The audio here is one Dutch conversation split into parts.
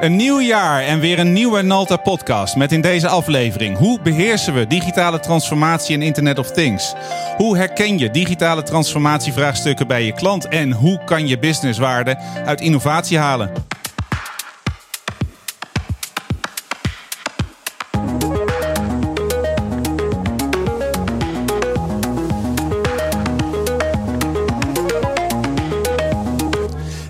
Een nieuw jaar en weer een nieuwe Nalta podcast met in deze aflevering hoe beheersen we digitale transformatie en Internet of Things? Hoe herken je digitale transformatievraagstukken bij je klant en hoe kan je businesswaarde uit innovatie halen?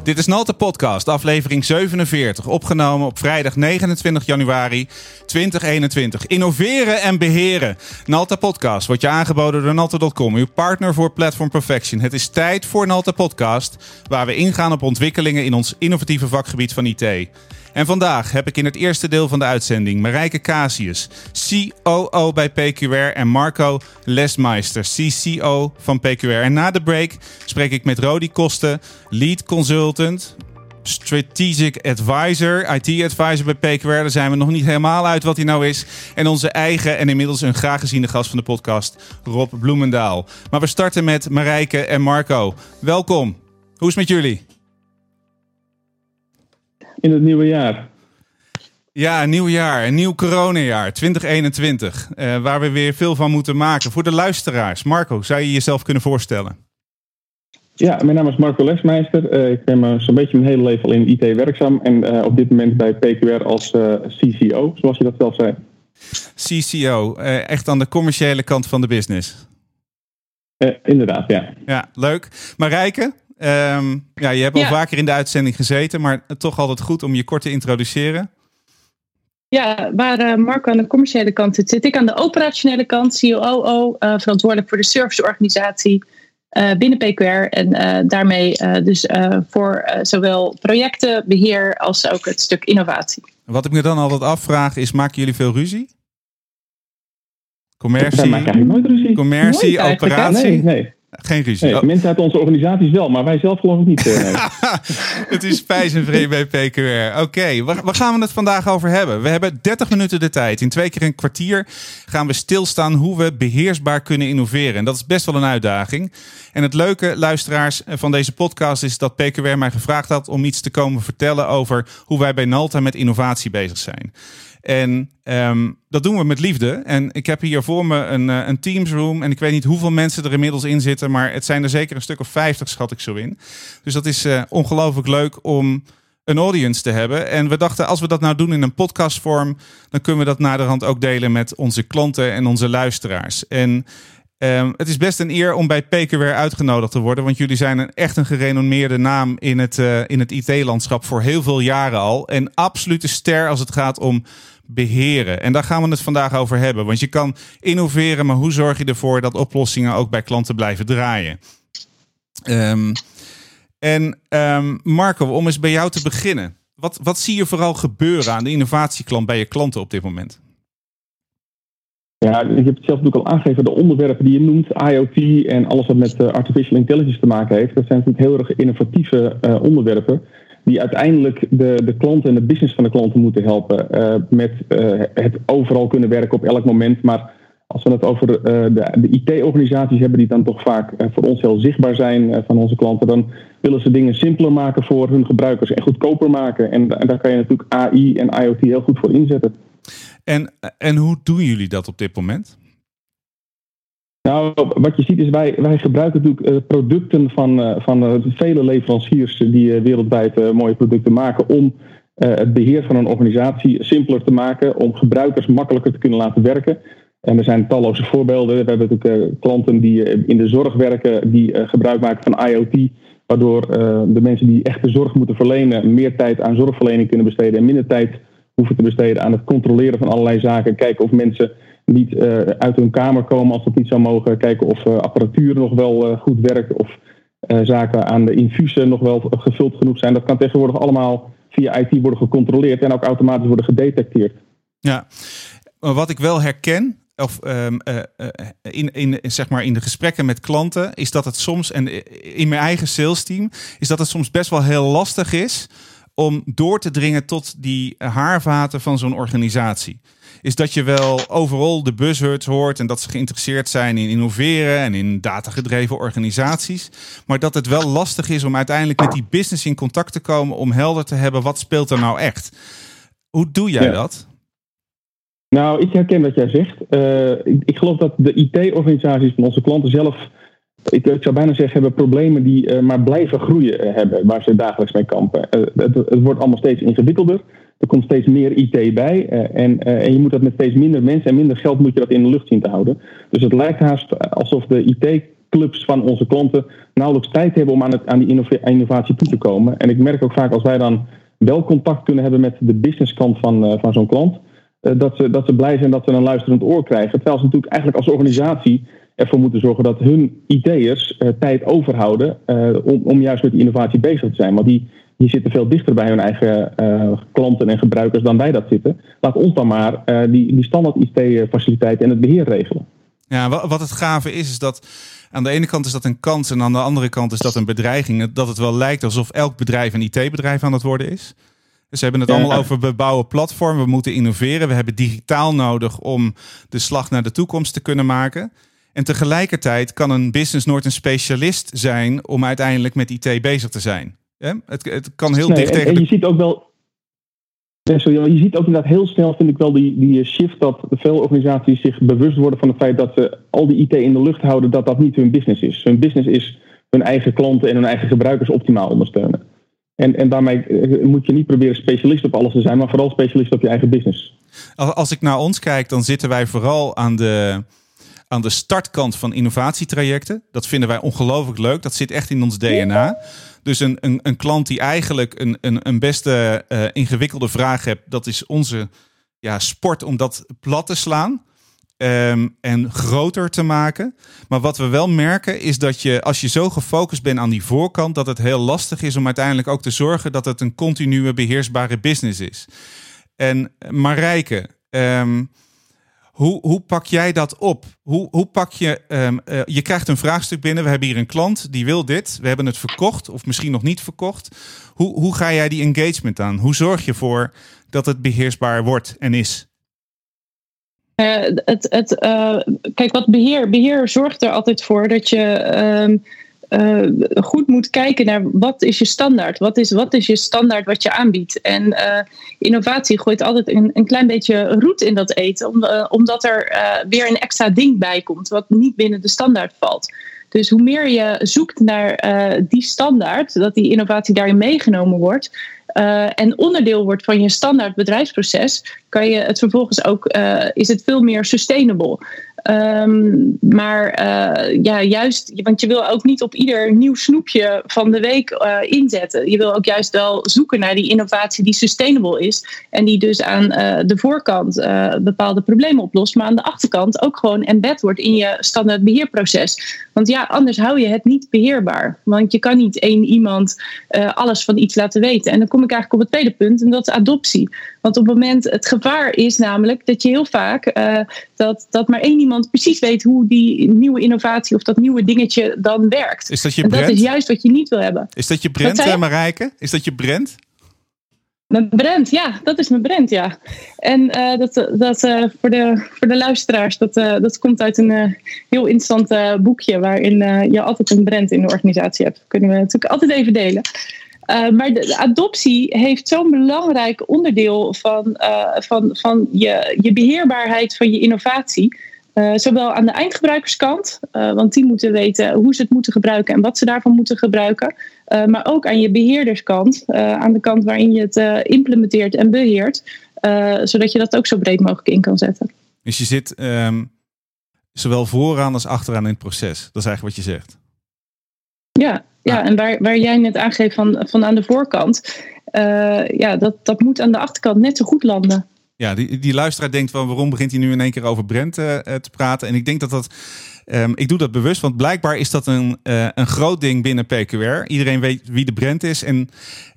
Dit is Nalte Podcast, aflevering 47, opgenomen op vrijdag 29 januari 2021. Innoveren en beheren. Nalta Podcast wordt je aangeboden door Nalta.com, uw partner voor Platform Perfection. Het is tijd voor Nalta Podcast, waar we ingaan op ontwikkelingen in ons innovatieve vakgebied van IT. En vandaag heb ik in het eerste deel van de uitzending Marijke Casius, COO bij PQR en Marco Lesmeister, CCO van PQR. En na de break spreek ik met Rodi Kosten, Lead Consultant, Strategic Advisor, IT Advisor bij PQR. Daar zijn we nog niet helemaal uit wat hij nou is. En onze eigen en inmiddels een graag geziene gast van de podcast, Rob Bloemendaal. Maar we starten met Marijke en Marco. Welkom. Hoe is het met jullie? In het nieuwe jaar. Ja, een nieuw jaar, een nieuw coronajaar, 2021, uh, waar we weer veel van moeten maken. Voor de luisteraars, Marco, zou je jezelf kunnen voorstellen? Ja, mijn naam is Marco Lesmeister. Uh, ik ben zo'n beetje mijn hele leven al in IT werkzaam en op dit moment bij PQR als CCO, zoals je dat zelf zei. CCO, echt aan de commerciële kant van de business. inderdaad, ja. Ja, leuk. Marijke, Um, ja, je hebt al vaker in de uitzending gezeten, maar toch altijd goed om je kort te introduceren. Ja, waar uh, Marco aan de commerciële kant zit, zit ik aan de operationele kant, COO, uh, eh, verantwoordelijk voor de serviceorganisatie uh, binnen PQR. En daarmee dus voor zowel projecten, beheer als ook het stuk innovatie. Wat ik me dan altijd afvraag is, maken jullie veel ruzie? Commercie, nooit ruzie. commercie operatie? Nee, nee. Geen ruzie. Nee, oh. Mensen uit onze organisaties wel, maar wij zelf geloof ik niet. Uh, het is spijs en bij PQR. Oké, waar, waar, gaan we het vandaag over hebben? We hebben 30 minuten de tijd. In twee keer een kwartier gaan we stilstaan hoe we beheersbaar kunnen innoveren. En dat is best wel een uitdaging. En het leuke, luisteraars, van deze podcast is dat PQR mij gevraagd had om iets te komen vertellen over hoe wij bij Nalta met innovatie bezig zijn. En um, dat doen we met liefde. En ik heb hier voor me een, uh, een Teams room. En ik weet niet hoeveel mensen er inmiddels in zitten. Maar het zijn er zeker een stuk of 50, schat ik zo in. Dus dat is uh, ongelooflijk leuk om een audience te hebben. En we dachten, als we dat nou doen in een podcastvorm, dan kunnen we dat naderhand ook delen met onze klanten en onze luisteraars. En um, het is best een eer om bij PQR uitgenodigd te worden, want jullie zijn een, echt een gerenommeerde naam in het, uh, in het IT-landschap voor heel veel jaren al. En absolute ster als het gaat om beheren. En daar gaan we het vandaag over hebben. Want je kan innoveren, maar hoe zorg je ervoor dat oplossingen ook bij klanten blijven draaien? Um, en um, Marco, om eens bij jou te beginnen. Wat, wat zie je vooral gebeuren aan de innovatieklant bij je klanten op dit moment? Ja, je hebt het zelf natuurlijk al aangegeven. De onderwerpen die je noemt, IoT en alles wat met uh, artificial intelligence te maken heeft, dat zijn natuurlijk heel erg innovatieve uh, onderwerpen die uiteindelijk de, de klanten en de business van de klanten moeten helpen uh, met het overal kunnen werken op elk moment. Maar als we het over de, de IT-organisaties hebben, die dan toch vaak voor ons heel zichtbaar zijn van onze klanten, dan willen ze dingen simpeler maken voor hun gebruikers en goedkoper maken. En, en daar kan je natuurlijk AI en IoT heel goed voor inzetten. En, en hoe doen jullie dat op dit moment? Nou, wat je ziet is, wij, wij gebruiken natuurlijk uh, producten van, uh, van uh, vele leveranciers die wereldwijd mooie producten maken om het beheer van een organisatie simpeler te maken, om gebruikers makkelijker te kunnen laten werken. En er zijn talloze voorbeelden. We hebben natuurlijk klanten die in de zorg werken, die gebruik maken van IoT, waardoor de mensen die echt de zorg moeten verlenen meer tijd aan zorgverlening kunnen besteden en minder tijd hoeven te besteden aan het controleren van allerlei zaken, kijken of mensen niet uh, uit hun kamer komen als dat niet zou mogen. Kijken of uh, apparatuur nog wel uh, goed werkt. Of zaken aan de infusen nog wel gevuld genoeg zijn. Dat kan tegenwoordig allemaal via IT worden gecontroleerd en ook automatisch worden gedetecteerd. Ja, wat ik wel herken, of uh, in, in, zeg maar in de gesprekken met klanten, is dat het soms, en in mijn eigen sales team, is dat het soms best wel heel lastig is om door te dringen tot die haarvaten van zo'n organisatie? Is dat je wel overal de buzzwords hoort en dat ze geïnteresseerd zijn in innoveren en in datagedreven organisaties. Maar dat het wel lastig is om uiteindelijk met die business in contact te komen om helder te hebben wat speelt er nou echt. Hoe doe jij dat? Nou, ik herken wat jij zegt. Uh, ik, ik, geloof dat de IT-organisaties van onze klanten zelf, ik, zou bijna zeggen, hebben problemen die uh, maar blijven groeien uh, hebben, waar ze dagelijks mee kampen. Het, het, wordt allemaal steeds ingewikkelder. Er komt steeds meer IT bij. En, en, je moet dat met steeds minder mensen en minder geld moet je dat in de lucht zien te houden. Dus het lijkt haast alsof de IT-clubs van onze klanten nauwelijks tijd hebben om aan, het, aan die innovatie toe te komen. En ik merk ook vaak als wij dan wel contact kunnen hebben met de businesskant van, van zo'n klant eh, dat, ze, dat ze blij zijn dat ze een luisterend oor krijgen. Terwijl ze natuurlijk eigenlijk als organisatie ervoor moeten zorgen dat hun IT'ers uh, tijd overhouden uh, om, om juist met die innovatie bezig te zijn. Want die, die zitten veel dichter bij hun eigen klanten en gebruikers dan wij dat zitten. Laat ons dan maar die, die standaard IT-faciliteiten en het beheer regelen. Ja, wat het gave is, is dat aan de ene kant is dat een kans en aan de andere kant is dat een bedreiging. Dat het wel lijkt alsof elk bedrijf een IT-bedrijf aan het worden is. Dus we hebben het allemaal over we bouwen platform, we moeten innoveren, we hebben digitaal nodig om de slag naar de toekomst te kunnen maken. En tegelijkertijd kan een business nooit een specialist zijn om uiteindelijk met IT bezig te zijn. Het, het kan heel dicht tegen. En, je ziet ook wel. je ziet ook inderdaad heel snel, vind ik wel, die, die shift dat veel organisaties zich bewust worden van het feit dat ze al die IT in de lucht houden, dat dat niet hun business is. Hun business is hun eigen klanten en hun eigen gebruikers optimaal ondersteunen. En, en daarmee eh, moet je niet proberen specialist op alles te zijn, maar vooral specialist op je eigen business. Als ik naar ons kijk, dan zitten wij vooral aan de, aan de startkant van innovatietrajecten. Dat vinden wij ongelooflijk leuk. Dat zit echt in ons DNA. Dus een, een, een klant die eigenlijk een, een, een beste uh, ingewikkelde vraag hebt, dat is onze ja, sport om dat plat te slaan. Um, en groter te maken. Maar wat we wel merken is dat je, als je zo gefocust bent aan die voorkant, dat het heel lastig is om uiteindelijk ook te zorgen dat het een continue beheersbare business is. En Marijke, um, hoe, hoe pak jij dat op? Hoe, hoe pak je, um, uh, je krijgt een vraagstuk binnen. We hebben hier een klant die wil dit. We hebben het verkocht of misschien nog niet verkocht. Hoe, hoe ga jij die engagement aan? Hoe zorg je ervoor dat het beheersbaar wordt en is? Uh, het, het, uh, kijk, wat beheer, beheer zorgt er altijd voor dat je uh, goed moet kijken naar wat is je standaard? Wat is, wat is je standaard wat je aanbiedt? En innovatie gooit altijd een, een klein beetje roet in dat eten, om, omdat er weer een extra ding bij komt wat niet binnen de standaard valt. Dus hoe meer je zoekt naar die standaard, dat die innovatie daarin meegenomen wordt, en onderdeel wordt van je standaard bedrijfsproces, kan je het vervolgens ook, is het veel meer sustainable. Um, maar uh, ja, juist, want je wil ook niet op ieder nieuw snoepje van de week uh, inzetten. Je wil ook juist wel zoeken naar die innovatie die sustainable is. En die dus aan uh, de voorkant bepaalde problemen oplost. Maar aan de achterkant ook gewoon embed wordt in je standaard beheerproces. Want ja, anders hou je het niet beheerbaar. Want je kan niet één iemand alles van iets laten weten. En dan kom ik eigenlijk op het tweede punt, en dat is adoptie. Want op het moment, het gevaar is namelijk dat je heel vaak dat, dat maar één iemand precies weet hoe die nieuwe innovatie of dat nieuwe dingetje dan werkt. Is dat je en dat is juist wat je niet wil hebben. Is dat je Brent, uh, Marijke? Is dat je Brent? Mijn Brent, ja, dat is mijn Brent, ja. En uh, dat, dat uh, voor, de, voor de luisteraars, dat, uh, dat komt uit een heel interessant boekje waarin je altijd een Brent in de organisatie hebt. Dat kunnen we natuurlijk altijd even delen. Maar de, de, adoptie heeft zo'n belangrijk onderdeel van, van, van je, je beheerbaarheid van je innovatie. Uh, zowel aan de eindgebruikerskant, want die moeten weten hoe ze het moeten gebruiken en wat ze daarvan moeten gebruiken. Maar ook aan je beheerderskant, aan de kant waarin je het implementeert en beheert, zodat je dat ook zo breed mogelijk in kan zetten. Dus je zit um, zowel vooraan als achteraan in het proces. Dat is eigenlijk wat je zegt. Ja, ja en waar, waar jij net aangeeft van, van aan de voorkant, ja, dat, dat moet aan de achterkant net zo goed landen. Ja, die, die luisteraar denkt van waarom begint hij nu in één keer over Brent uh, te praten? En ik denk dat dat, um, ik doe dat bewust, want blijkbaar is dat een, uh, een groot ding binnen PQR. Iedereen weet wie de Brent is. En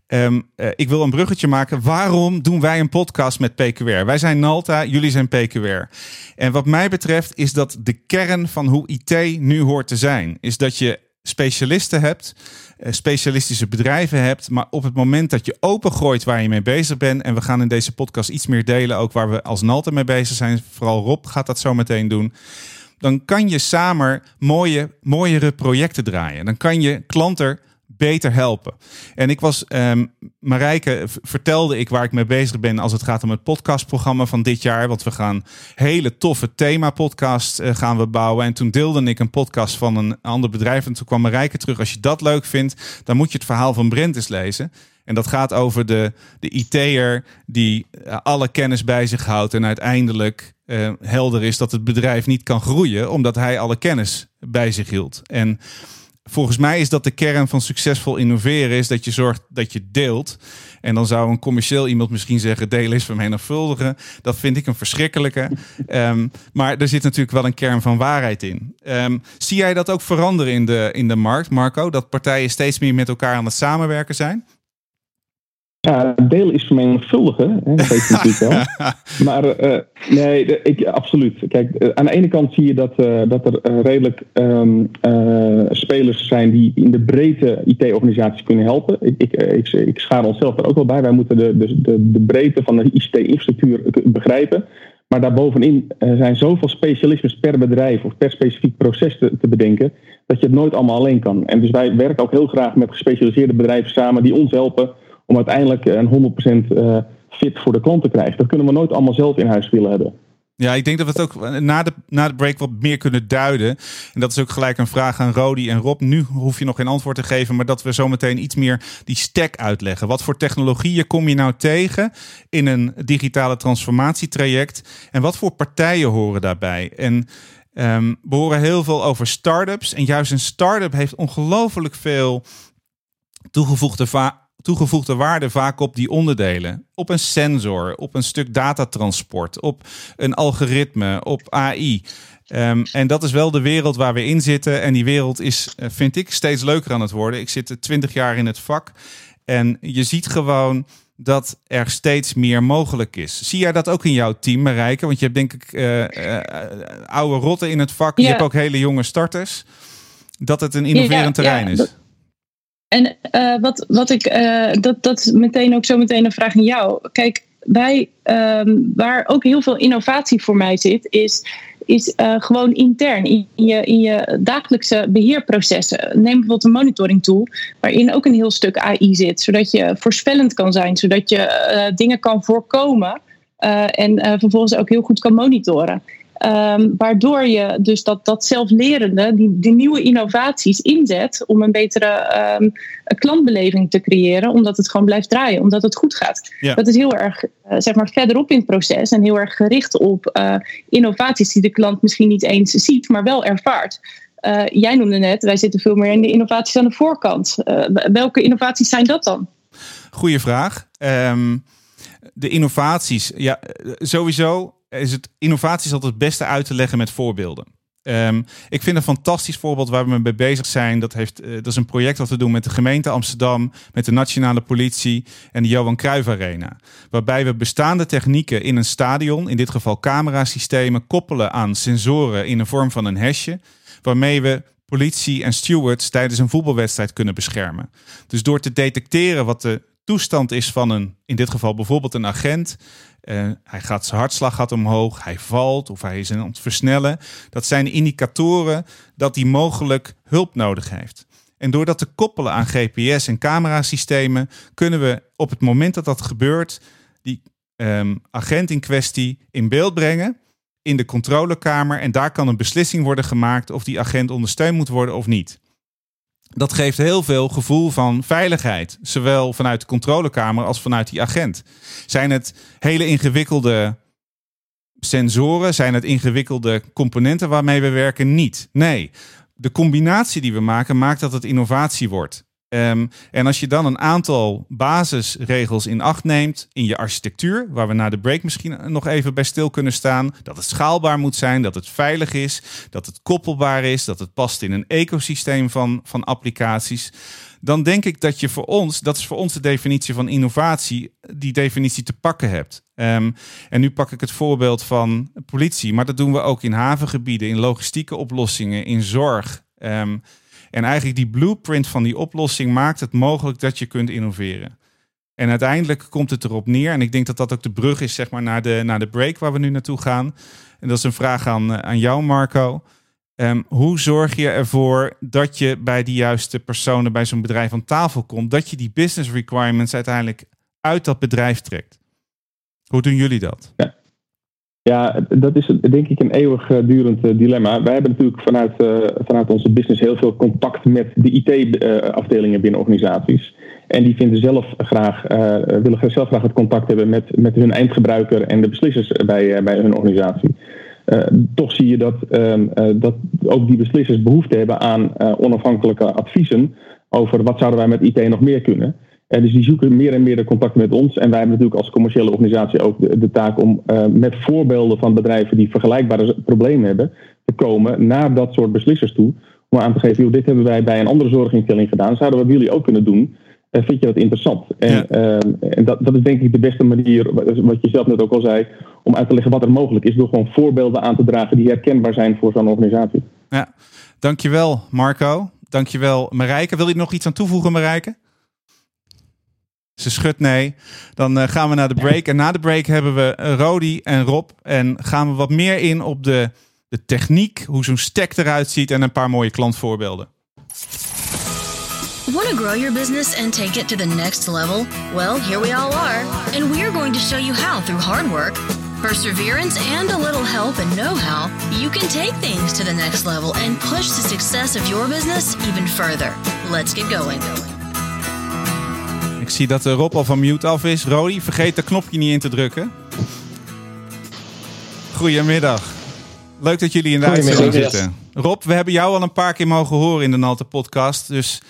um, uh, ik wil een bruggetje maken. Waarom doen wij een podcast met PQR? Wij zijn Nalta, jullie zijn PQR. En wat mij betreft is dat de kern van hoe IT nu hoort te zijn. Is dat je specialisten hebt, eh, specialistische bedrijven hebt, maar op het moment dat je opengooit waar je mee bezig bent, en we gaan in deze podcast iets meer delen, ook waar we als Nalte mee bezig zijn, vooral Rob gaat dat zo meteen doen, dan kan je samen mooie, mooiere projecten draaien. Dan kan je klanten beter helpen. En ik was, um, Marijke vertelde ik waar ik mee bezig ben als het gaat om het podcastprogramma van dit jaar. Want we gaan hele toffe thema-podcast uh, gaan we bouwen. En toen deelde ik een podcast van een ander bedrijf. En toen kwam Marijke terug. Als je dat leuk vindt, dan moet je het verhaal van Brent eens lezen. En dat gaat over de, de IT'er die eh, alle kennis bij zich houdt en uiteindelijk uh, helder is dat het bedrijf niet kan groeien omdat hij alle kennis bij zich hield. En volgens mij is dat de kern van succesvol innoveren, is dat je zorgt dat je deelt. En dan zou een commercieel iemand misschien zeggen, delen is vermenigvuldigen. Dat vind ik een verschrikkelijke. um, maar er zit natuurlijk wel een kern van waarheid in. Um, zie jij dat ook veranderen in de, in de markt, Marco? Dat partijen steeds meer met elkaar aan het samenwerken zijn? Ja, deel is vermenigvuldigen, hè, dat weet je natuurlijk wel. Maar uh, nee, ik, absoluut. Kijk, uh, aan de ene kant zie je dat, uh, dat er redelijk um, spelers zijn die in de breedte IT-organisaties kunnen helpen. Ik, ik, ik, ik schaar onszelf er ook wel bij. Wij moeten de, de, de, de breedte van de ICT-infrastructuur begrijpen. Maar daarbovenin zijn zoveel specialismes per bedrijf of per specifiek proces te, te bedenken, dat je het nooit allemaal alleen kan. En dus wij werken ook heel graag met gespecialiseerde bedrijven samen die ons helpen om uiteindelijk een 100% eh, fit voor de klant te krijgen. Dat kunnen we nooit allemaal zelf in huis willen hebben. Ja, ik denk dat we het ook na de, na de break wat meer kunnen duiden. En dat is ook gelijk een vraag aan Rodi en Rob. Nu hoef je nog geen antwoord te geven, maar dat we zometeen iets meer die stack uitleggen. Wat voor technologieën kom je nou tegen in een digitale transformatietraject? En wat voor partijen horen daarbij? En um, we horen heel veel over startups. En juist een start-up heeft ongelooflijk veel toegevoegde toegevoegde waarde vaak op die onderdelen. Op een sensor, op een stuk datatransport, op een algoritme, op AI. Um, ehm, en dat is wel de wereld waar we in zitten. En die wereld is, eh, vind ik, steeds leuker aan het worden. Ik zit twintig jaar in het vak. En je ziet gewoon dat er steeds meer mogelijk is. Zie jij dat ook in jouw team, Marijke? Want je hebt denk ik uh, uh, oude rotten in het vak. Je hebt ook hele jonge starters. Dat het een innoverend terrein is. En uh, wat, wat ik, uh, dat, dat is meteen ook zo meteen een vraag aan jou. Kijk, wij, um, waar ook heel veel innovatie voor mij zit, is, is uh, gewoon intern in je, in je dagelijkse beheerprocessen. Neem bijvoorbeeld een monitoring tool, waarin ook een heel stuk AI zit, zodat je voorspellend kan zijn, zodat je dingen kan voorkomen en vervolgens ook heel goed kan monitoren. Um, waardoor je dus dat, dat zelflerende, die, die nieuwe innovaties inzet om een betere um, klantbeleving te creëren, omdat het gewoon blijft draaien, omdat het goed gaat. Ja. Dat is heel erg uh, zeg maar verderop in het proces en heel erg gericht op uh, innovaties die de klant misschien niet eens ziet, maar wel ervaart. Uh, jij noemde net, wij zitten veel meer in de innovaties aan de voorkant. welke innovaties zijn dat dan? Goeie vraag. Um, de innovaties, ja, sowieso is het innovaties altijd het beste uit te leggen met voorbeelden. Um, ik vind een fantastisch voorbeeld waar we mee bezig zijn. Dat, heeft, uh, dat is een project dat we doen met de gemeente Amsterdam, met de nationale politie en de Johan Cruijff Arena. Waarbij we bestaande technieken in een stadion, in dit geval camerasystemen, koppelen aan sensoren in de vorm van een hesje. Waarmee we politie en stewards tijdens een voetbalwedstrijd kunnen beschermen. Dus door te detecteren wat de toestand is van een, in dit geval bijvoorbeeld een agent. Hij gaat zijn hartslag gaat omhoog, hij valt of hij is aan het versnellen. Dat zijn indicatoren dat hij mogelijk hulp nodig heeft. En door dat te koppelen aan GPS en camerasystemen, kunnen we op het moment dat dat gebeurt, die um, agent in kwestie in beeld brengen in de controlekamer. En daar kan een beslissing worden gemaakt of die agent ondersteund moet worden of niet dat geeft heel veel gevoel van veiligheid. Zowel vanuit de controlekamer als vanuit die agent. Zijn het hele ingewikkelde sensoren? Zijn het ingewikkelde componenten waarmee we werken? Niet. Nee. De combinatie die we maken maakt dat het innovatie wordt. Um, en als je dan een aantal basisregels in acht neemt in je architectuur, waar we na de break misschien nog even bij stil kunnen staan, dat het schaalbaar moet zijn, dat het veilig is, dat het koppelbaar is, dat het past in een ecosysteem van, van applicaties, dan denk ik dat je voor ons, dat is voor ons de definitie van innovatie, die definitie te pakken hebt. Um, en nu pak ik het voorbeeld van politie, maar dat doen we ook in havengebieden, in logistieke oplossingen, in zorg. Um, En eigenlijk die blueprint van die oplossing maakt het mogelijk dat je kunt innoveren. En uiteindelijk komt het erop neer. En ik denk dat dat ook de brug is zeg maar, naar, de, naar de break waar we nu naartoe gaan. En dat is een vraag aan, eh, aan jou, Marco. Um, hoe zorg je ervoor dat je bij die juiste personen bij zo'n bedrijf aan tafel komt? Dat je die business requirements uiteindelijk uit dat bedrijf trekt? Hoe doen jullie dat? Ja. Ja, dat is denk ik een eeuwigdurend uh, dilemma. Wij hebben natuurlijk vanuit, uh, vanuit onze business heel veel contact met de IT-afdelingen binnen organisaties. En die vinden zelf graag, willen zelf graag het contact hebben met, met hun eindgebruiker en de beslissers bij, bij hun organisatie. toch zie je dat, ehm, dat ook die beslissers behoefte hebben aan onafhankelijke adviezen over wat zouden wij met IT nog meer kunnen. Uh, dus die zoeken meer en meer de contacten met ons. En wij hebben natuurlijk als commerciële organisatie ook de, de taak om uh, met voorbeelden van bedrijven die vergelijkbare problemen hebben, te komen naar dat soort beslissers toe. Om aan te geven, joh, dit hebben wij bij een andere zorginstelling gedaan. Zouden we jullie ook kunnen doen? Uh, vind je dat interessant? En, ja. Ehm, en dat, dat is denk ik de beste manier, wat je zelf net ook al zei, om uit te leggen wat er mogelijk is. Door gewoon voorbeelden aan te dragen die herkenbaar zijn voor zo'n organisatie. Ja, dankjewel Marco. Dankjewel Marijke. Wil je nog iets aan toevoegen Marijke? Ze schudt nee. Dan uh, gaan we naar de break. En na de break hebben we Rodi en Rob. En gaan we wat meer in op de, de techniek, hoe zo'n stack eruit ziet en een paar mooie klantvoorbeelden. Want to grow your business and take it to the next level? Well, here we all are. And we're going to show you how through hard work, perseverance, and a little help and know how, you can take things to the next level and push the success of your business even further. Let's get going. Ik zie dat Rob al van mute af is. Rodi, vergeet dat knopje niet in te drukken. Goedemiddag. Leuk dat jullie in de uitzending zitten. Rob, we hebben jou al een paar keer mogen horen in de Nalte podcast. Dus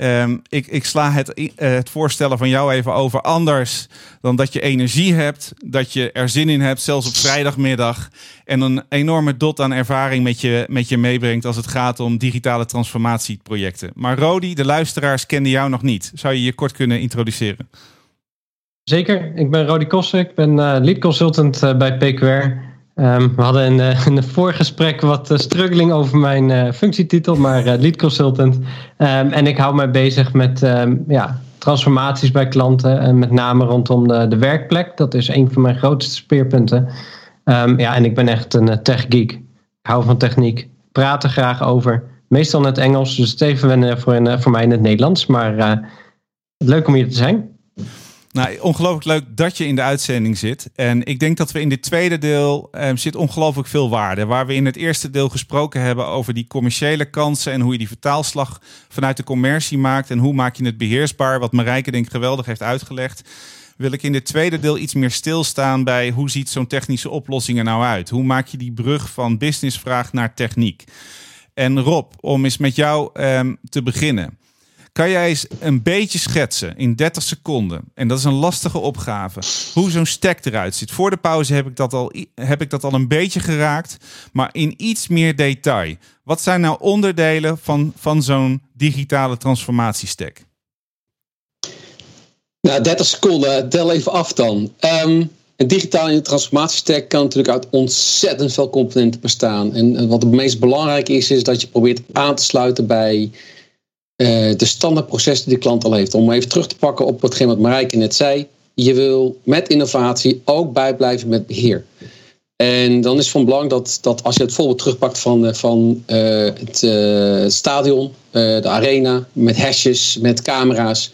um, ik, ik, sla het, uh, het voorstellen van jou even over anders dan dat je energie hebt, dat je er zin in hebt, zelfs op vrijdagmiddag. En een enorme dot aan ervaring met je, met je meebrengt als het gaat om digitale transformatieprojecten. Maar Rodi, de luisteraars kenden jou nog niet. Zou je je kort kunnen introduceren? Zeker, ik ben Rodi Kossen, ik ben uh, lead consultant uh, bij PQR. Um, we hadden in, een voorgesprek wat uh, struggling over mijn uh, functietitel, maar lead consultant. Um, en ik hou mij bezig met um, ja, transformaties bij klanten en met name rondom de, de werkplek. Dat is een van mijn grootste speerpunten. ja, en ik ben echt een tech geek. Ik hou van techniek, praat er graag over. Meestal in het Engels, dus het wennen voor, voor mij in het Nederlands. Maar leuk om hier te zijn. Nou, ongelooflijk leuk dat je in de uitzending zit. En ik denk dat we in dit tweede deel um, zit ongelooflijk veel waarde. Waar we in het eerste deel gesproken hebben over die commerciële kansen en hoe je die vertaalslag vanuit de commercie maakt en hoe maak je het beheersbaar. Wat Marijke denk ik geweldig heeft uitgelegd. Wil ik in dit tweede deel iets meer stilstaan bij hoe ziet zo'n technische oplossing er nou uit? Hoe maak je die brug van businessvraag naar techniek? En Rob, om eens met jou um, te beginnen. Kan jij eens een beetje schetsen in 30 seconden, en dat is een lastige opgave, hoe zo'n stack eruit ziet? Voor de pauze heb ik dat al, heb ik dat al een beetje geraakt, maar in iets meer detail. Wat zijn nou onderdelen van, van zo'n digitale transformatiestack? Nou, 30 seconden, tel even af dan. Um, een digitale transformatiestack kan natuurlijk uit ontzettend veel componenten bestaan. En wat het meest belangrijk is, is dat je probeert aan te sluiten bij uh, de standaardprocessen die de klant al heeft. Om even terug te pakken op hetgeen wat Marijke net zei. Je wil met innovatie ook bijblijven met beheer. En dan is het van belang dat, dat als je het voorbeeld terugpakt van, eh, van uh, het stadion, de arena, met hashjes, met camera's,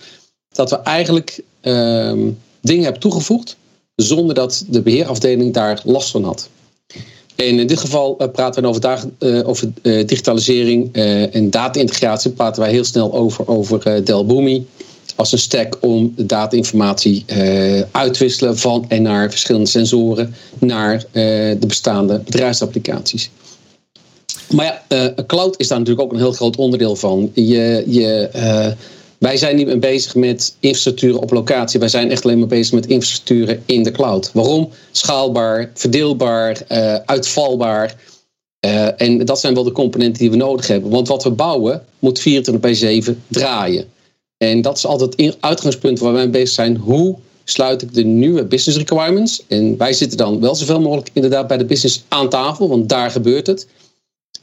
dat we eigenlijk ehm, dingen hebben toegevoegd zonder dat de beheerafdeling daar last van had. En in dit geval uh, praten we over, uh, over uh, digitalisering en data-integratie. Praten wij heel snel over, over Delboomi als een stack om data-informatie uit te wisselen van en naar verschillende sensoren naar de bestaande bedrijfsapplicaties. Maar ja, cloud is daar natuurlijk ook een heel groot onderdeel van. Je, je wij zijn niet meer bezig met infrastructuren op locatie. Wij zijn echt alleen maar bezig met infrastructuren in de cloud. Waarom? Schaalbaar, verdeelbaar, uh, uitvalbaar. Uh, en dat zijn wel de componenten die we nodig hebben. Want wat we bouwen moet 24 bij 7 draaien. En dat is altijd het uitgangspunt waar wij mee bezig zijn. Hoe sluit ik de nieuwe business requirements? En wij zitten dan wel zoveel mogelijk inderdaad bij de business aan tafel, want daar gebeurt het.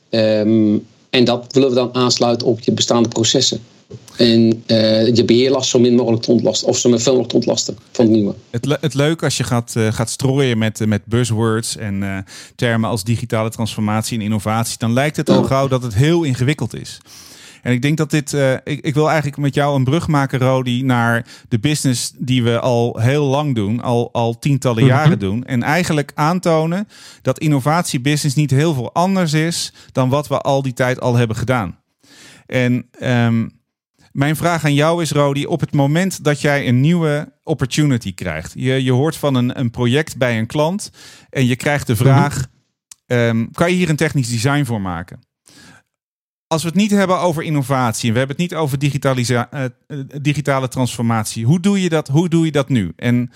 Um, En dat willen we dan aansluiten op je bestaande processen. En uh, je beheerlast zo min mogelijk te ontlasten. Of zo met veel mogelijk te ontlasten van het nieuwe. Het, le het leuke als je gaat, uh, gaat strooien met, uh, met buzzwords en termen als digitale transformatie en innovatie. Dan lijkt het al gauw dat het heel ingewikkeld is. En ik denk dat dit. Uh, ik, ik, wil eigenlijk met jou een brug maken, Rodi, naar de business die we al heel lang doen, al, al tientallen mm -hmm. jaren doen. En eigenlijk aantonen dat innovatiebusiness niet heel veel anders is dan wat we al die tijd al hebben gedaan. En um, mijn vraag aan jou is, Rodi, op het moment dat jij een nieuwe opportunity krijgt. Je, je hoort van een, een project bij een klant en je krijgt de vraag: mm -hmm. um, kan je hier een technisch design voor maken? Als we het niet hebben over innovatie en we hebben het niet over uh, digitale transformatie, hoe doe, je dat, hoe doe je dat nu? En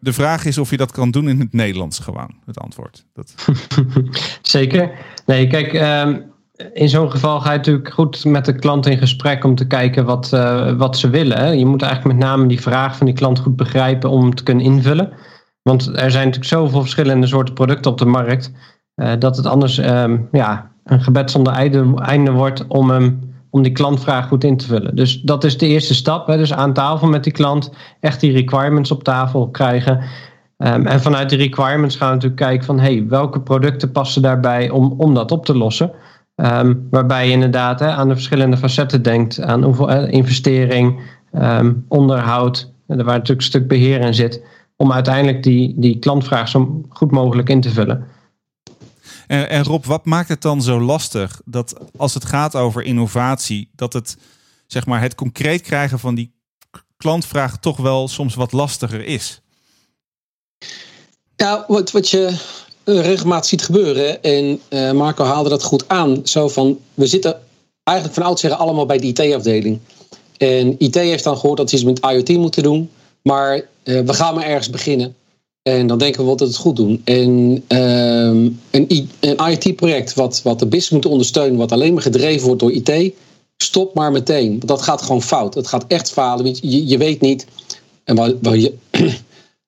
de vraag is of je dat kan doen in het Nederlands gewoon, het antwoord. Dat... Zeker. Nee, kijk, um, in zo'n geval ga je natuurlijk goed met de klant in gesprek om te kijken wat, uh, wat ze willen. Je moet eigenlijk met name die vraag van die klant goed begrijpen om te kunnen invullen. Want er zijn natuurlijk zoveel verschillende soorten producten op de markt, uh, dat het anders um, ja, een gebed zonder einde, einde wordt om, om die klantvraag goed in te vullen. Dus dat is de eerste stap. Hè. Dus aan tafel met die klant echt die requirements op tafel krijgen. Um, en vanuit die requirements gaan we natuurlijk kijken van hey, welke producten passen daarbij om, om dat op te lossen. Um, waarbij je inderdaad hè, aan de verschillende facetten denkt. Aan hoeveel investering, um, onderhoud, waar natuurlijk een stuk beheer in zit. Om uiteindelijk die, die klantvraag zo goed mogelijk in te vullen. En, en, Rob, wat maakt het dan zo lastig dat als het gaat over innovatie, dat het, zeg maar, het concreet krijgen van die klantvraag toch wel soms wat lastiger is? Nou, wat, wat je regelmatig ziet gebeuren, en uh, Marco haalde dat goed aan, zo van, we zitten eigenlijk van oudsher allemaal bij de IT-afdeling. En IT heeft dan gehoord dat ze iets met IoT moeten doen, maar uh, we gaan maar ergens beginnen. En dan denken we wel dat het goed doen. En um, een, een IT-project wat, wat de business moet ondersteunen, wat alleen maar gedreven wordt door IT, stop maar meteen. Want dat gaat gewoon fout. Het gaat echt falen. Je, je weet niet. En waar, waar je,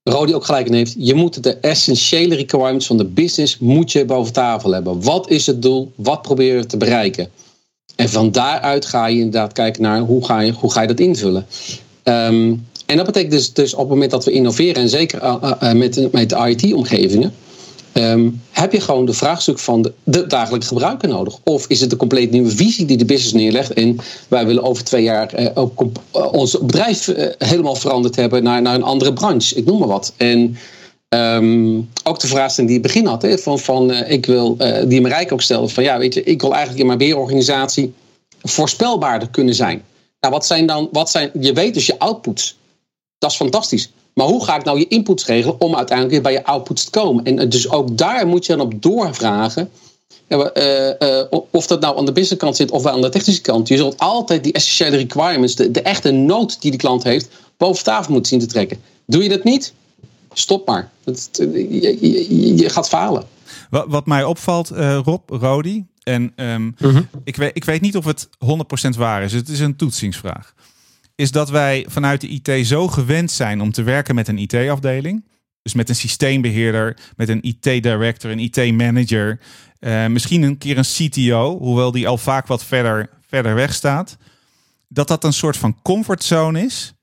Rodi ook gelijk in heeft. Je moet de essentiële requirements van de business moet je boven tafel hebben. Wat is het doel? Wat probeer je te bereiken? En van daaruit ga je inderdaad kijken naar hoe ga je, hoe ga je dat invullen. Um, en dat betekent dus, dus op het moment dat we innoveren, en zeker uh, uh, met, met de IT-omgevingen, um, heb je gewoon de vraagstuk van de, de, dagelijkse gebruiker nodig. Of is het een compleet nieuwe visie die de business neerlegt en wij willen over twee jaar uh, ook ons bedrijf helemaal veranderd hebben naar, naar een andere branche, ik noem maar wat. En um, ook de vraagstelling die je begin had, hè, van, van ik wil, die Marijke ook stelde, van ja, weet je, ik wil eigenlijk in mijn beheerorganisatie voorspelbaarder kunnen zijn. Nou, wat zijn dan, wat zijn, je weet dus je outputs. Dat is fantastisch. Maar hoe ga ik nou je inputs regelen om uiteindelijk weer bij je outputs te komen? En dus ook daar moet je dan op doorvragen. Ja, uh, uh, of dat nou aan de businesskant zit of wel aan de technische kant. Je zult altijd die essentiële requirements, de, de echte nood die de klant heeft, boven tafel moeten zien te trekken. Doe je dat niet? Stop maar. Dat, je, je, je, gaat falen. Wat, wat mij opvalt, uh, Rob, Rodi, en um, uh -huh. ik, weet, ik weet niet of het 100% waar is. Het is een toetsingsvraag is dat wij vanuit de IT zo gewend zijn om te werken met een IT-afdeling. Dus met een systeembeheerder, met een IT-director, een IT-manager. Uh, misschien een keer een CTO, hoewel die al vaak wat verder, verder weg staat. Dat dat een soort van comfortzone is.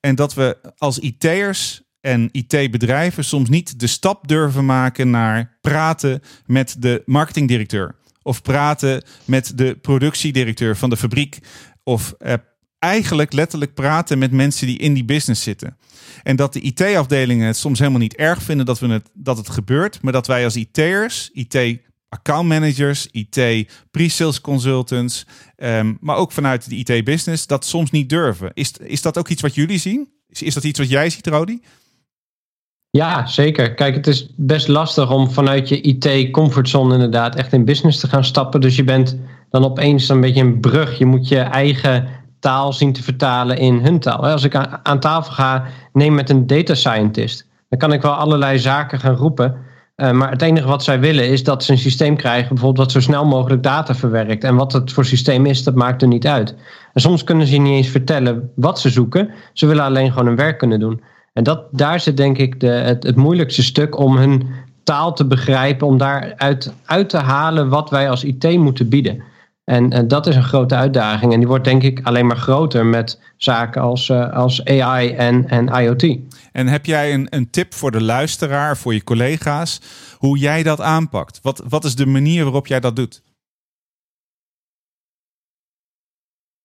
En dat we als IT'ers en IT-bedrijven soms niet de stap durven maken naar praten met de marketingdirecteur. Of praten met de productiedirecteur van de fabriek. Of uh, eigenlijk letterlijk praten met mensen die in die business zitten. En dat de IT-afdelingen het soms helemaal niet erg vinden dat, we het, dat het gebeurt, maar dat wij als IT'ers, IT accountmanagers, IT pre-sales consultants, um, maar ook vanuit de IT-business, dat soms niet durven. Is, is dat ook iets wat jullie zien? Is, is dat iets wat jij ziet, Rodi? Ja, zeker. Kijk, het is best lastig om vanuit je IT-comfortzone inderdaad echt in business te gaan stappen. Dus je bent dan opeens een beetje een brug. Je moet je eigen taal zien te vertalen in hun taal. Als ik aan tafel ga, neem met een data scientist. Dan kan ik wel allerlei zaken gaan roepen. Uh, maar het enige wat zij willen is dat ze een systeem krijgen, bijvoorbeeld wat zo snel mogelijk data verwerkt. En wat het voor systeem is, dat maakt er niet uit. En soms kunnen ze niet eens vertellen wat ze zoeken. Ze willen alleen gewoon hun werk kunnen doen. En dat, daar zit denk ik de, het, het moeilijkste stuk om hun taal te begrijpen, om daaruit uit te halen wat wij als IT moeten bieden. En uh, dat is een grote uitdaging. En die wordt denk ik alleen maar groter met zaken als, uh, als AI en, en IoT. En heb jij een, een tip voor de luisteraar, voor je collega's, hoe jij dat aanpakt? Wat, wat is de manier waarop jij dat doet?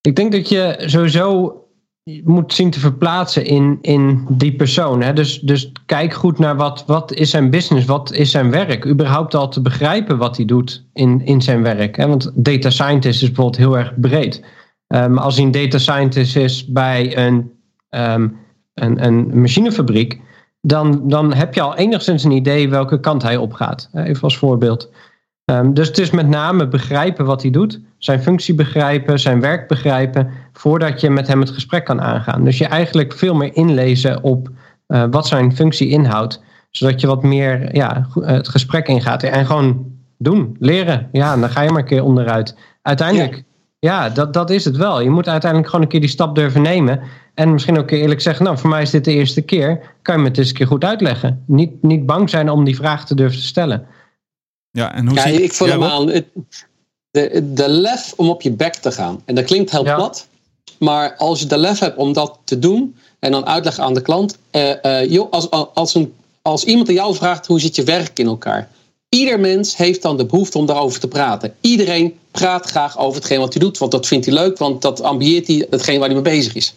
Ik denk dat je sowieso moet zien te verplaatsen in, in die persoon. Hè? Dus, dus kijk goed naar wat, wat is zijn business, wat is zijn werk. Überhaupt al te begrijpen wat hij doet in, in zijn werk. Hè? Want data scientist is bijvoorbeeld heel erg breed. Um, als hij een data scientist is bij een, um, een, een machinefabriek, dan, dan heb je al enigszins een idee welke kant hij opgaat. Even als voorbeeld. Um, dus het is met name begrijpen wat hij doet, zijn functie begrijpen, zijn werk begrijpen, voordat je met hem het gesprek kan aangaan. Dus je eigenlijk veel meer inlezen op uh, wat zijn functie inhoudt, zodat je wat meer ja, het gesprek ingaat en gewoon doen, leren. Ja, en dan ga je maar een keer onderuit. Uiteindelijk, ja, ja dat, dat is het wel. Je moet uiteindelijk gewoon een keer die stap durven nemen. En misschien ook eerlijk zeggen, nou, voor mij is dit de eerste keer. Kan je me het eens een keer goed uitleggen? Niet, niet bang zijn om die vraag te durven te stellen. Ja, en hoe ja, zie ik vul ja, hem Rob? aan. Het- De, de lef om op je bek te gaan. En dat klinkt heel Ja. plat. Maar als je de lef hebt om dat te doen. En dan uitleggen aan de klant. eh, eh, joh, als, als, een, als iemand aan jou vraagt hoe zit je werk in elkaar. Ieder mens heeft dan de behoefte om daarover te praten. Iedereen praat graag over hetgeen wat hij doet. Want dat vindt hij leuk. Want dat ambieert hij hetgeen waar hij mee bezig is.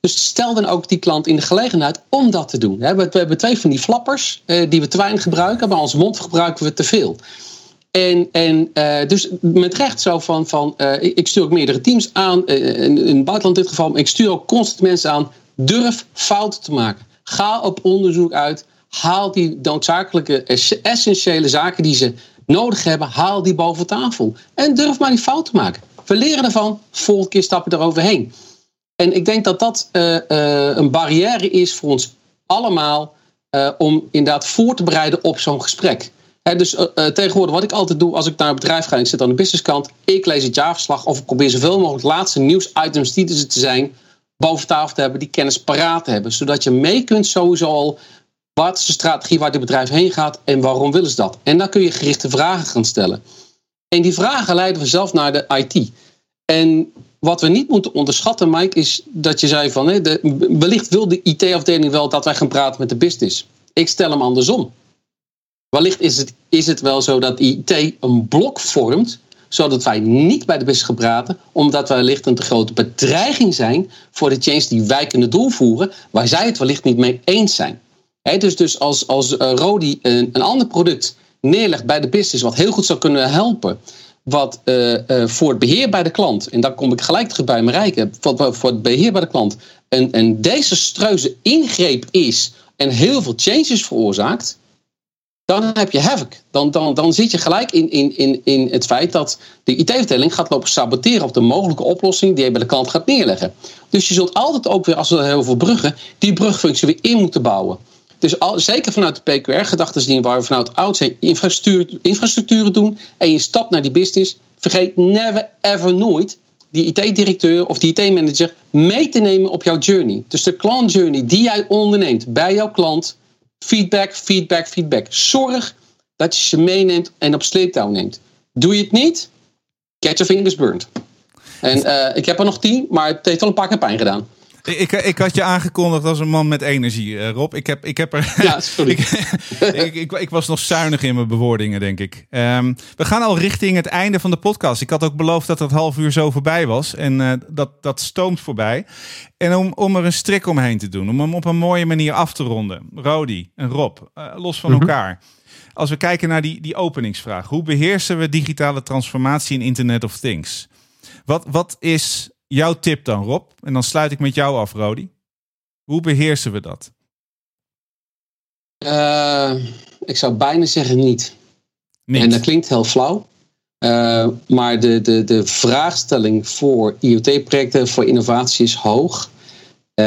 Dus stel dan ook die klant in de gelegenheid om dat te doen. We hebben, we hebben twee van die flappers eh, die we te weinig gebruiken. Maar onze mond gebruiken we te veel. En, en eh, dus met recht zo van, van eh, ik stuur ook meerdere teams aan, eh, in, in het buitenland in dit geval, maar ik stuur ook constant mensen aan. Durf fouten te maken. Ga op onderzoek uit. Haal die noodzakelijke, ess- essentiële zaken die ze nodig hebben, haal die boven tafel. En durf maar die fout te maken. We leren ervan, volgende keer stap je eroverheen. En ik denk dat dat een barrière is voor ons allemaal om inderdaad voor te bereiden op zo'n gesprek. Dus eh, eh, tegenwoordig, wat ik altijd doe als ik naar een bedrijf ga en ik zit aan de businesskant, ik lees het jaarverslag of ik probeer zoveel mogelijk laatste nieuwsitems die er zijn, boven tafel te hebben, die kennis paraat te hebben. Zodat je mee kunt sowieso al, wat is de strategie waar dit bedrijf heen gaat en waarom willen ze dat? En dan kun je gerichte vragen gaan stellen. En die vragen leiden vanzelf naar de IT. En wat we niet moeten onderschatten, Mike, is dat je zei van, de, wellicht wil de IT-afdeling wel dat wij gaan praten met de business. Ik stel hem andersom. Wellicht is het, is het wel zo dat IT een blok vormt, zodat wij niet bij de gaan praten, omdat wij wellicht een te grote bedreiging zijn voor de change die wij kunnen doorvoeren, waar zij het wellicht niet mee eens zijn. Hè, dus, dus als, als eh, Rodi een, een ander product neerlegt bij de business, wat heel goed zou kunnen helpen, wat eh, eh, voor het beheer bij de klant, en daar kom ik gelijk terug bij Marijke, wat voor het beheer bij de klant een, een desastreuze ingreep is en heel veel changes veroorzaakt, dan heb je havoc. Dan, dan, dan zit je gelijk in, in, in, in het feit dat de IT-afdeling gaat lopen saboteren op de mogelijke oplossing die je bij de klant gaat neerleggen. Dus je zult altijd ook weer, als we heel veel bruggen, die brugfunctie weer in moeten bouwen. Dus al, zeker vanuit de PQR-gedachtesdien, waar we vanuit oud zijn infrastructuur, infrastructuren doen en je stapt naar die business, vergeet never ever nooit die IT-directeur of die IT-manager mee te nemen op jouw journey. Dus de klant journey die jij onderneemt bij jouw klant, feedback, feedback, feedback. Zorg dat je ze meeneemt en op sleeptouw neemt. Doe je het niet, get your fingers burned. En uh, ik heb er nog tien, maar het heeft al een paar keer pijn gedaan. Ik, ik had je aangekondigd als een man met energie, uh, Rob. Ik heb, ik heb er. Ja, sorry. ik, ik, ik, ik, was nog zuinig in mijn bewoordingen, denk ik. Um, we gaan al richting het einde van de podcast. Ik had ook beloofd dat het half uur zo voorbij was. En uh, dat, dat stoomt voorbij. En om, om er een strik omheen te doen, om hem op een mooie manier af te ronden. Rodi en Rob, uh, los van mm -hmm. elkaar. Als we kijken naar die, die openingsvraag. Hoe beheersen we digitale transformatie in Internet of Things? Wat, wat is jouw tip dan, Rob? En dan sluit ik met jou af, Rodi. Hoe beheersen we dat? Uh, ik zou bijna zeggen niet. niet. En dat klinkt heel flauw. Uh, maar de, de, de vraagstelling voor IoT-projecten, voor innovatie is hoog. Uh,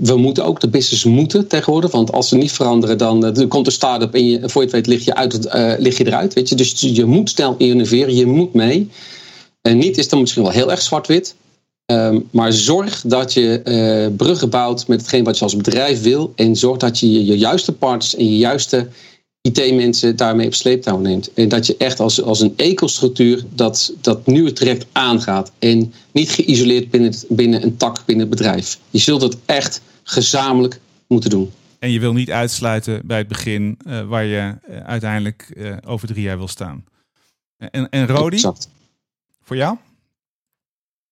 we moeten ook de business moeten tegenwoordig. Want als ze niet veranderen, dan uh, komt een start-up en je, voor je het weet lig je, uit, lig je eruit. Weet je? Dus je moet snel innoveren, je moet mee. En niet is dan misschien wel heel erg zwart-wit. Um, maar zorg dat je uh, bruggen bouwt met hetgeen wat je als bedrijf wil. En zorg dat je je, juiste partners en je juiste IT-mensen daarmee op sleeptouw neemt. En dat je echt als, als een ecostructuur dat, dat nieuwe traject aangaat. En niet geïsoleerd binnen, binnen een tak binnen het bedrijf. Je zult het echt gezamenlijk moeten doen. En je wil niet uitsluiten bij het begin uh, waar je uh, uiteindelijk over drie jaar wil staan. En, en Rodi, voor jou?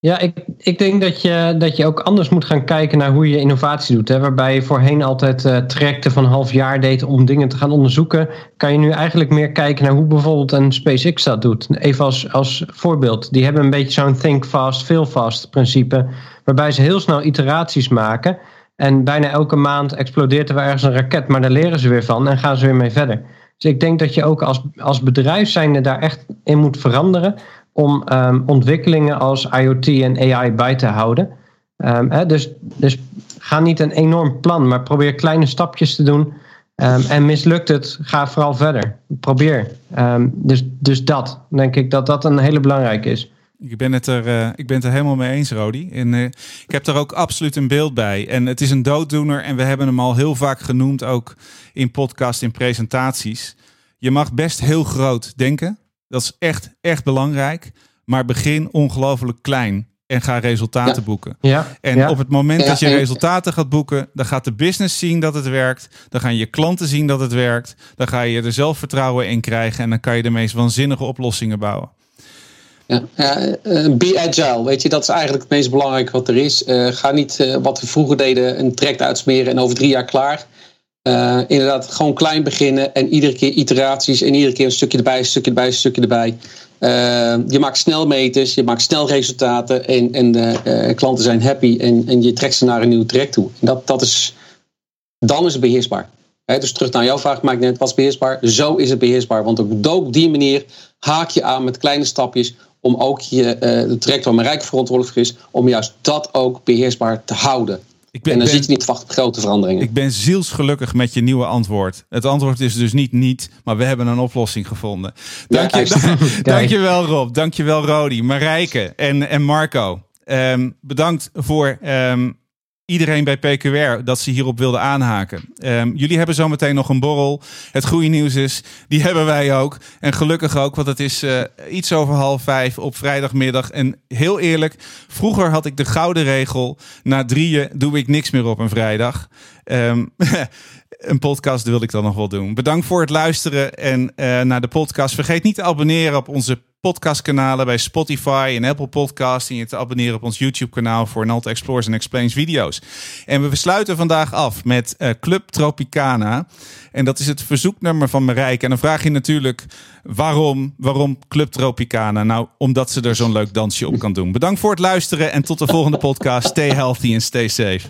Ja, ik, ik denk dat je, dat je ook anders moet gaan kijken naar hoe je innovatie doet. Hè? Waarbij je voorheen altijd uh, trajecten van half jaar deed om dingen te gaan onderzoeken. Kan je nu eigenlijk meer kijken naar hoe bijvoorbeeld een SpaceX dat doet. Even als, als voorbeeld. Die hebben een beetje zo'n think fast, feel fast principe. Waarbij ze heel snel iteraties maken. En bijna elke maand explodeert er wel ergens een raket. Maar daar leren ze weer van en gaan ze weer mee verder. Dus ik denk dat je ook als, als bedrijf zijnde daar echt in moet veranderen om um, ontwikkelingen als IoT en AI bij te houden. Um, hè, dus, dus ga niet een enorm plan, maar probeer kleine stapjes te doen. Um, en mislukt het, ga vooral verder. Probeer. dus, dus dat, denk ik dat dat een hele belangrijke is. Ik ben, het er, uh, ik ben er helemaal mee eens, Rodi. En uh, ik heb er ook absoluut een beeld bij. En het is een dooddoener en we hebben hem al heel vaak genoemd, ook in podcast, in presentaties. Je mag best heel groot denken. Dat is echt, echt belangrijk. Maar begin ongelooflijk klein en ga resultaten ja. boeken. Ja. En ja. op het moment Ja, dat je en- resultaten gaat boeken, dan gaat de business zien dat het werkt. Dan gaan je klanten zien dat het werkt. Dan ga je er zelfvertrouwen in krijgen en dan kan je de meest waanzinnige oplossingen bouwen. Ja, ja, eh, be agile, weet je, dat is eigenlijk het meest belangrijke wat er is. Eh, ga niet eh, wat we vroeger deden, een traject uitsmeren en over drie jaar klaar. Eh, inderdaad, gewoon klein beginnen en iedere keer iteraties en iedere keer een stukje erbij, een stukje erbij, een stukje erbij. Eh, je maakt snel meters, je maakt snel resultaten en, en de eh, klanten zijn happy en, en je trekt ze naar een nieuw traject toe. Dat, dat is, dan is het beheersbaar. Dus terug naar jouw vraag, maak net, wat beheersbaar? Zo is het beheersbaar, want op, op die manier haak je aan met kleine stapjes om ook je, de traject waar mijn rijk verantwoordelijk is, om juist dat ook beheersbaar te houden. Ik ben, en dan ben- zit je niet te wachten op grote veranderingen. ik ben zielsgelukkig met je nieuwe antwoord. Het antwoord is dus niet niet, maar we hebben een oplossing gevonden. Dank je, juist. dankjewel Rob, dankjewel Rodi, Marijke en, en Marco. Ehm, bedankt voor ehm, iedereen bij PQR dat ze hierop wilden aanhaken. Ehm, jullie hebben zometeen nog een borrel. Het goede nieuws is, die hebben wij ook. En gelukkig ook, want het is eh, iets over half vijf op vrijdagmiddag. En heel eerlijk, vroeger had ik de gouden regel. Na drieën doe ik niks meer op een vrijdag. Ehm, een podcast wil ik dan nog wel doen. Bedankt voor het luisteren en eh, naar de podcast. Vergeet niet te abonneren op onze podcastkanalen bij Spotify en Apple Podcast. En je te abonneren op ons YouTube kanaal voor Nalt Explores en Explains video's. En we sluiten vandaag af met eh, Club Tropicana. En dat is het verzoeknummer van Marijke. En dan vraag je natuurlijk waarom, waarom Club Tropicana? Nou, omdat ze er zo'n leuk dansje op kan doen. Bedankt voor het luisteren en tot de volgende podcast. Stay healthy and stay safe.